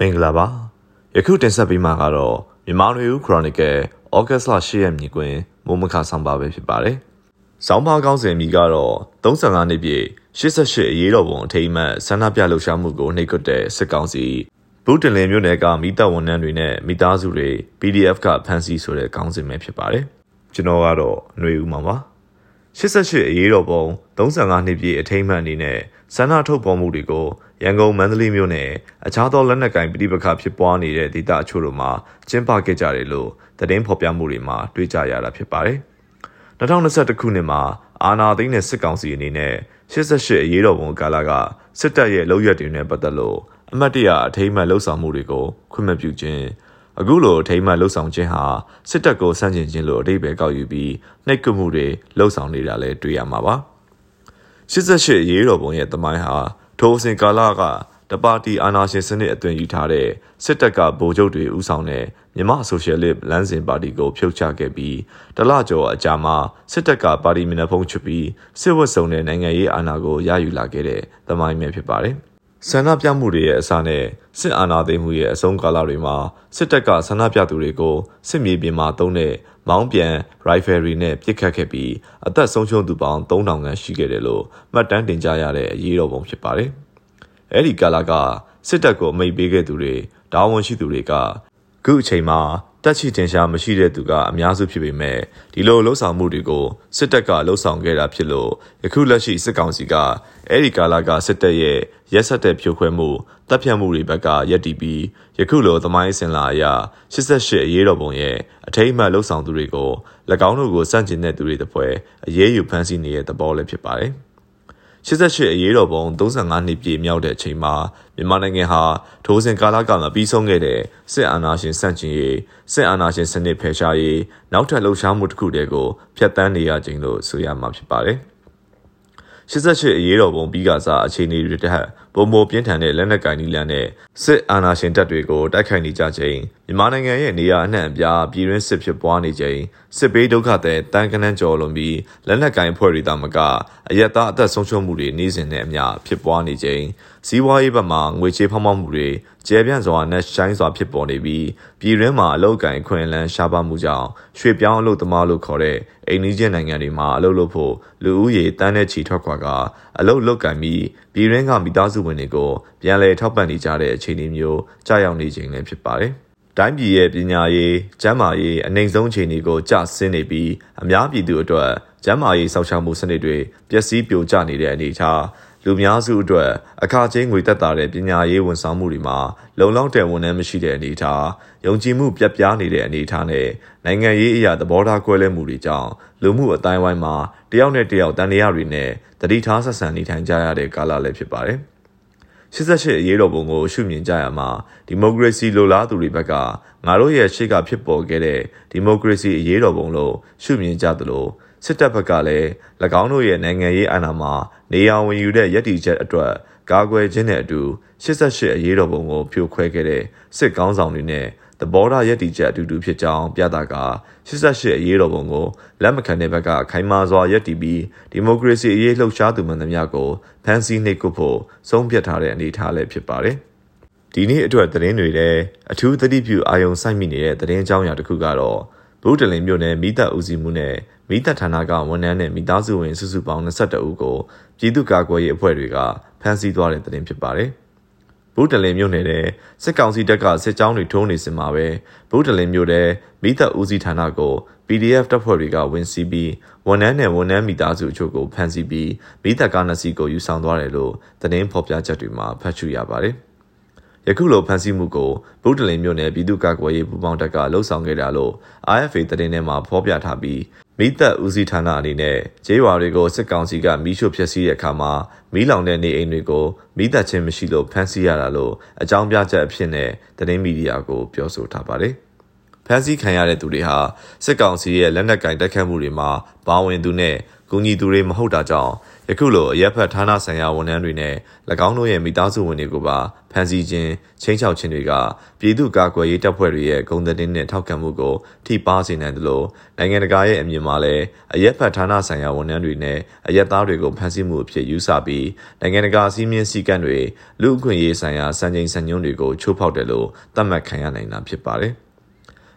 မင်္ဂလာပါယခုတင်ဆက်ပေးမှာကတော့မြန်မာနွေဦးခရိုနီကယ်ဩဂတ်စ်လ10ရက်နေ့တွင်မိုးမခဆောင်ပါပဲဖြစ်ပါတယ်။ဆောင်းပါးကောင်းစဉ်မိကတော့35နှစ်ပြည့်88အရေးတော်ပုံအထိမ်းအမှတ်ဆန္ဒပြလှုပ်ရှားမှုကိုနှိပ်ကွပ်တဲ့စစ်ကောင်စီဘူတလင်မြို့နယ်ကမိသားဝန်ထမ်းတွေနဲ့မိသားစုတွေ PDF ကဖမ်းဆီးဆိုတဲ့ကောင်းစဉ်ပဲဖြစ်ပါတယ်။ကျွန်တော်ကတော့ຫນွေဦးမှာပါ။88အရေးတော်ပုံ35နှစ်ပြည့်အထိမ်းအမှတ်အနေနဲ့ ဆန္ဒထုတ်ပေါ်မှုတွေကိုရန်ကုန်မန္တလေးမြို့နယ်အခြားသောလက်နက်ကိုင်ပြည်ပခဖြစ်ပွားနေတဲ့ဒေသအချို့တို့မှာကျင်းပခဲ့ကြတယ်လို့သတင်းဖော်ပြမှုတွေမှာတွေ့ကြရတာဖြစ်ပါတယ်။2021ခုနှစ်မှာအာဏာသိမ်းတဲ့စစ်ကောင်စီအနေနဲ့88အရေးတော်ပုံကာလကစစ်တပ်ရဲ့လုပ်ရက်တွေနဲ့ပတ်သက်လို့အမတ်တရအထိမ်းအမှတ်လှုပ်ဆောင်မှုတွေကိုခွင့်မပြုခြင်းအခုလိုထိမ်းမှတ်လှုပ်ဆောင်ခြင်းဟာစစ်တပ်ကိုဆန့်ကျင်ခြင်းလို့အဓိပ္ပာယ်ကောက်ယူပြီးနှိပ်ကွပ်မှုတွေလှုပ်ဆောင်နေတာလည်းတွေ့ရမှာပါ 88ရေးတော်ပုံရဲ့တမိုင်းဟာထိုအစဉ်ကာလကတပါတီအာဏာရှင်စနစ်အသွင်ယူထားတဲ့စစ်တပ်ကဗိုလ်ချုပ်တွေဦးဆောင်တဲ့မြန်မာဆိုရှယ်လစ်လမ်းစဉ်ပါတီကိုဖြုတ်ချခဲ့ပြီးတလကျော်အကြာမှာစစ်တပ်ကပါတီမျက်နှာဖုံးချပြီးစစ်ဝတ်စုံတဲ့နိုင်ငံရေးအာဏာကိုရယူလာခဲ့တဲ့သမိုင်းပဲဖြစ်ပါတယ်။ ဆန္ဒပြမှုတွေရဲ့အစနဲ့စစ်အာဏာသိမ်းမှုရဲ့အဆုံးကာလတွေမှာစစ်တပ်ကဆန္ဒပြသူတွေကိုစစ်မြေပြင်မှာတုံးတဲ့မောင်းပြန်ရိုင်ဖယ်ရီနဲ့ပစ်ခတ်ခဲ့ပြီးအသက်ဆုံးရှုံးသူပေါင်း3000ခန့်ရှိခဲ့တယ်လို့မှတ်တမ်းတင်ကြရတဲ့အရေးတော်ပုံဖြစ်ပါတယ်။အဲဒီကာလကစစ်တပ်ကိုအမိန့်ပေးခဲ့သူတွေတာဝန်ရှိသူတွေကခုအချိန်မှာ တက်ချီတင်ရှားမရှိတဲ့သူကအများစုဖြစ်ပေမဲ့ဒီလိုလှုပ်ဆောင်မှုတွေကိုစစ်တပ်ကလှုပ်ဆောင်ခဲ့တာဖြစ်လို့ယခုလက်ရှိစစ်ကောင်စီကအဲ့ဒီကာလကစစ်တပ်ရဲ့ရက်ဆက်တဲ့ဖြိုခွဲမှုတပ်ဖြတ်မှုတွေဘက်ကရက်တီပြီးယခုလိုသမိုင်းစင်လာအရ88အရေးတော်ပုံရဲ့အထိမ်းအမှတ်လှုပ်ဆောင်သူတွေကို၎င်းတို့ကိုစန့်ကျင်တဲ့သူတွေတပွဲအရေးယူဖမ်းဆီးနေတဲ့သဘောလည်းဖြစ်ပါတယ်။ 88အရေးတော်ပုံ35နှစ်ပြည့်မြောက်တဲ့အချိန်မှာမြန်မာနိုင်ငံဟာထိုးစဉ်ကာလကမှပြီးဆုံးခဲ့တဲ့စစ်အာဏာရှင်ဆန့်ကျင်ရေးစစ်အာဏာရှင်စနစ်ဖယ်ရှားရေးနောက်ထပ်လှုပ်ရှားမှုတစ်ခုတည်းကိုဖျက်ဆီးနေရခြင်းလို့ဆိုရမှာဖြစ်ပါတယ်။88အရေးတော်ပုံပြီးကစားအခြေအနေတွေတဟ ပုံမပြင်းထန်တဲ့လက်နက်ကင်နီလန်နဲ့စစ်အာဏာရှင်တပ်တွေကိုတိုက်ခိုက်နေကြချိန်မြန်မာနိုင်ငံရဲ့နေရာအနှံ့အပြားပြည်တွင်းစစ်ဖြစ်ပွားနေချိန်စစ်ပေးဒုက္ခတဲ့တန်ကနန်းကျော်လွန်ပြီးလက်နက်ကင်ဖွဲ့တွေတာမကအယက်သားအသက်ဆုံးရှုံးမှုတွေနေစဉ်နဲ့အမျှဖြစ်ပွားနေချိန် စီးပွားရေးဘက်မှာငွေချေးဖောင်းဖောင်းမှုတွေကျဲပြန့်စွာနဲ့ရှိုင်းစွာဖြစ်ပေါ်နေပြီးပြည်တွင်းမှာအလုတ်ကင်ခွင်လန်းရှားပါမှုကြောင့်ရွှေပြောင်းအလုတ်သမားလို့ခေါ်တဲ့အိန္ဒိယနိုင်ငံတွေမှာအလုတ်လုပ်ဖို့လူဦးရေတန်းနဲ့ချီထွက်ခွာကအလုတ်လုတ်ကင်ပြီးပြည်တွင်းကမိသားစုဝင်တွေကိုပြန်လည်ထောက်ပံ့နေကြတဲ့အခြေအနေမျိုးကြာရောက်နေခြင်းလည်းဖြစ်ပါတယ်။တိုင်းပြည်ရဲ့ပညာရေး၊ကျန်းမာရေးအနိုင်ဆုံးအခြေအနေကိုကျဆင်းနေပြီးအများပြည်သူအတွက်ကျန်းမာရေးစောင့်ရှောက်မှုစနစ်တွေပျက်စီးပြိုကျနေတဲ့အနေအထား လူများစုအတွက်အခါချင်းငွေသက်သာတဲ့ပညာရေးဝန်ဆောင်မှုတွေမှာလုံလောက်တဲ့ဝန်ထမ်းမရှိတဲ့အနေအထားယုံကြည်မှုပြတ်ပြားနေတဲ့အနေအထားနဲ့နိုင်ငံရေးအရာသဘောထားကွဲလွဲမှုတွေကြောင့်လူမှုအတိုင်းဝိုင်းမှာတယောက်နဲ့တယောက်တန်တရားတွေနဲ့တတိထားဆက်ဆံနေထိုင်ကြရတဲ့ကာလလည်းဖြစ်ပါတယ်88အရေးတော်ပုံကိုရှုမြင်ကြရမှာဒီမိုကရေစီလိုလားသူတွေဘက်ကငါတို့ရဲ့ရှေ့ကဖြစ်ပေါ်ခဲ့တဲ့ဒီမိုကရေစီအရေးတော်ပုံလို့ရှုမြင်ကြသလို စစ်တပ်ဘက်ကလည်း၎င်းတို့ရဲ့နိုင်ငံရေးအာဏာမှာနေရာဝင်ယူတဲ့ရည်တည်ချက်အတွက်ကာကွယ်ခြင်းနဲ့အတူ88အရေးတော်ပုံကိုဖြိုခွဲခဲ့တဲ့စစ်ကောင်းဆောင်တွေနဲ့သဘောထားရည်တည်ချက်အတူတူဖြစ်ကြောင်းပြတာက88အရေးတော်ပုံကိုလက်မခံတဲ့ဘက်ကခိုင်မာစွာရည်တည်ပြီးဒီမိုကရေစီအရေးလှုပ်ရှားသူမှန်သမျှကိုဖမ်းဆီးနှိပ်ကွပ်ဖို့ဆုံးဖြတ်ထားတဲ့အနေအထားလည်းဖြစ်ပါတယ်။ဒီနေ့အတွက်သတင်းတွေလည်းအထူးသတိပြုအာရုံစိုက်မိနေတဲ့သတင်းကြောင်းရာတစ်ခုကတော့ ဘုဒ္ဓလင်မြို့နယ်မိသက်ဦးစီးမှုနဲ့မိသက်ဌာနကဝန်ထမ်းနဲ့မိသားစုဝင်စုစုပေါင်း22ဦးကိုပြည်သူ့ကာကွယ်ရေးအဖွဲ့တွေကဖမ်းဆီးသွားတဲ့တဲ့တင်ဖြစ်ပါတယ်။ဘုဒ္ဓလင်မြို့နယ်တဲ့စစ်ကောင်စီတပ်ကစစ်ကြောင်းတွေထိုးနေစင်မှာပဲဘုဒ္ဓလင်မြို့တဲ့မိသက်ဦးစီးဌာနကို PDF တပ်ဖွဲ့တွေကဝင်စီးပြီးဝန်ထမ်းနဲ့ဝန်ထမ်းမိသားစုအချို့ကိုဖမ်းဆီးပြီးမိသက်ကားနှစ်စီးကိုယူဆောင်သွားတယ်လို့သတင်းဖော်ပြချက်တွေမှာဖတ်ရှုရပါတယ်။ ယခုလိုဖမ်းဆီးမှုကိုဗုဒ္ဓလင်မြို့နယ်ပြည်သူ့ကာကွယ်ရေးပူးပေါင်းတပ်ကလှုံ့ဆော်ခဲ့တာလို့ RFA သတင်းထဲမှာဖော်ပြထားပြီးမိသက်ဦးစီးဌာနအနေနဲ့ကျေးရွာတွေကိုစစ်ကောင်စီကမီးရှို့ဖျက်ဆီးတဲ့အခါမှာမီးလောင်တဲ့နေအိမ်တွေကိုမိသက်ချင်းမရှိလို့ဖမ်းဆီးရတာလို့အကြောင်းပြချက်အဖြစ်နဲ့သတင်းမီဒီယာကိုပြောဆိုထားပါတယ်။ဖမ်းဆီးခံရတဲ့သူတွေဟာစစ်ကောင်စီရဲ့လက်နက်ကင်တိုက်ခတ်မှုတွေမှာပါဝင်သူနဲ့ကူညီသူတွေမဟုတ်တာကြောင့်ယခုလိုအရက်ဖက်ဌာနဆိုင်ရာဝန်ထမ်းတွေနဲ့၎င်းတို့ရဲ့မိသားစုဝင်တွေကိုပါဖမ်းဆီးခြင်းချင်းချောက်ခြင်းတွေကပြည်သူ့ကာကွယ်ရေးတပ်ဖွဲ့တွေရဲ့ဂုဏ်သတင်းနဲ့ထောက်ခံမှုကိုထိပါစေနိုင်တယ်လို့နိုင်ငံတကာရဲ့အမြင်မှာလည်းအရက်ဖက်ဌာနဆိုင်ရာဝန်ထမ်းတွေနဲ့အရက်သားတွေကိုဖမ်းဆီးမှုအဖြစ်ယူဆပြီးနိုင်ငံတကာစည်းမျဉ်းစည်းကမ်းတွေလူ့အခွင့်အရေးဆိုင်ရာစံချိန်စံညွှန်းတွေကိုချိုးဖောက်တယ်လို့သတ်မှတ်ခံရနိုင်တာဖြစ်ပါတယ်။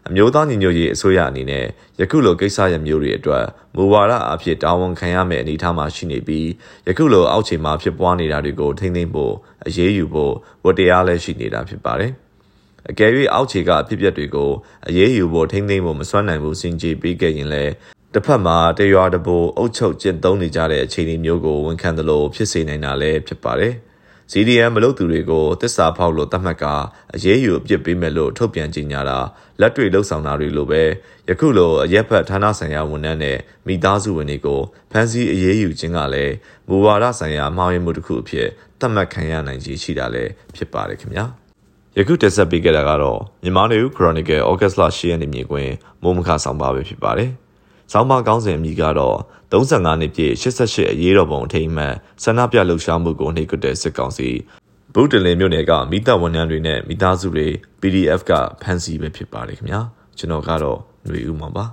အမျိုးသားညီညွတ်ရေးအစိုးရအနေနဲ့ယခုလိုကိစ္စရပ်မျိုးတွေအတွက်မူဝါဒအဖြစ်တာဝန်ခံရမယ့်အနေအထားမှာရှိနေပြီးယခုလိုအောက်ခြေမှာဖြစ်ပွားနေတာတွေကိုထိန်းသိမ်းဖို့အရေးယူဖို့ဝတ္တရားလည်းရှိနေတာဖြစ်ပါတယ်။အကယ်၍အောက်ခြေကအဖြစ်အပျက်တွေကိုအရေးယူဖို့ထိန်းသိမ်းဖို့မစွမ်းနိုင်ဘူးစင်ကြေပေးခဲ့ရင်လည်းတစ်ဖက်မှာတရွာတပိုအုပ်ချုပ်ကျင့်သုံးနေကြတဲ့အခြေအနေမျိုးကိုဝန်ခံသလိုဖြစ်စေနိုင်တာလည်းဖြစ်ပါတယ်။ CDM မလုပ်သူတွေကိုတစ္ဆာဖောက်လို့သတ်မှတ်ကအရေးယူအပြစ်ပေးမယ်လို့ထုတ်ပြန်ကြေညာတာလက်တွေ့လှုပ်ဆောင်တာတွေလိုပဲယခုလိုအရက်ဖက်ဌာနဆိုင်ရာဝန်ထမ်းနဲ့မိသားစုဝင်တွေကိုဖမ်းဆီးအရေးယူခြင်းကလည်းမူဝါဒဆိုင်ရာမှားယွင်းမှုတစ်ခုအဖြစ်သတ်မှတ်ခံရနိုင်ခြေရှိတာလည်းဖြစ်ပါတယ်ခင်ဗျာယခုတက်ဆက်ပေးခဲ့တာကတော့မြန်မာနေဦး Chronicle ဩဂတ်စ်လ10ရက်နေ့မြေကွင်းမိုးမခဆောင်ပါပဲဖြစ်ပါတယ်။ ဆောင်းပါးကောင်းစဉ်အမိကတော့35နှစ်ပြည့်88အရေးတော်ပုံအထိမ်းအမှတ်ဆန္ဒပြလှုပ်ရှားမှုကိုနှိပ်ကွပ်တဲ့စစ်ကောင်စီဗုဒ္ဓလင်မြို့နယ်ကမိသားဝန်ထမ်းတွေနဲ့မိသားစုတွေ PDF ကဖမ်းဆီးပဲဖြစ်ပါတယ်ခင်ဗျာကျွန်တော်ကတော့ຫນွေဦးမှာပါ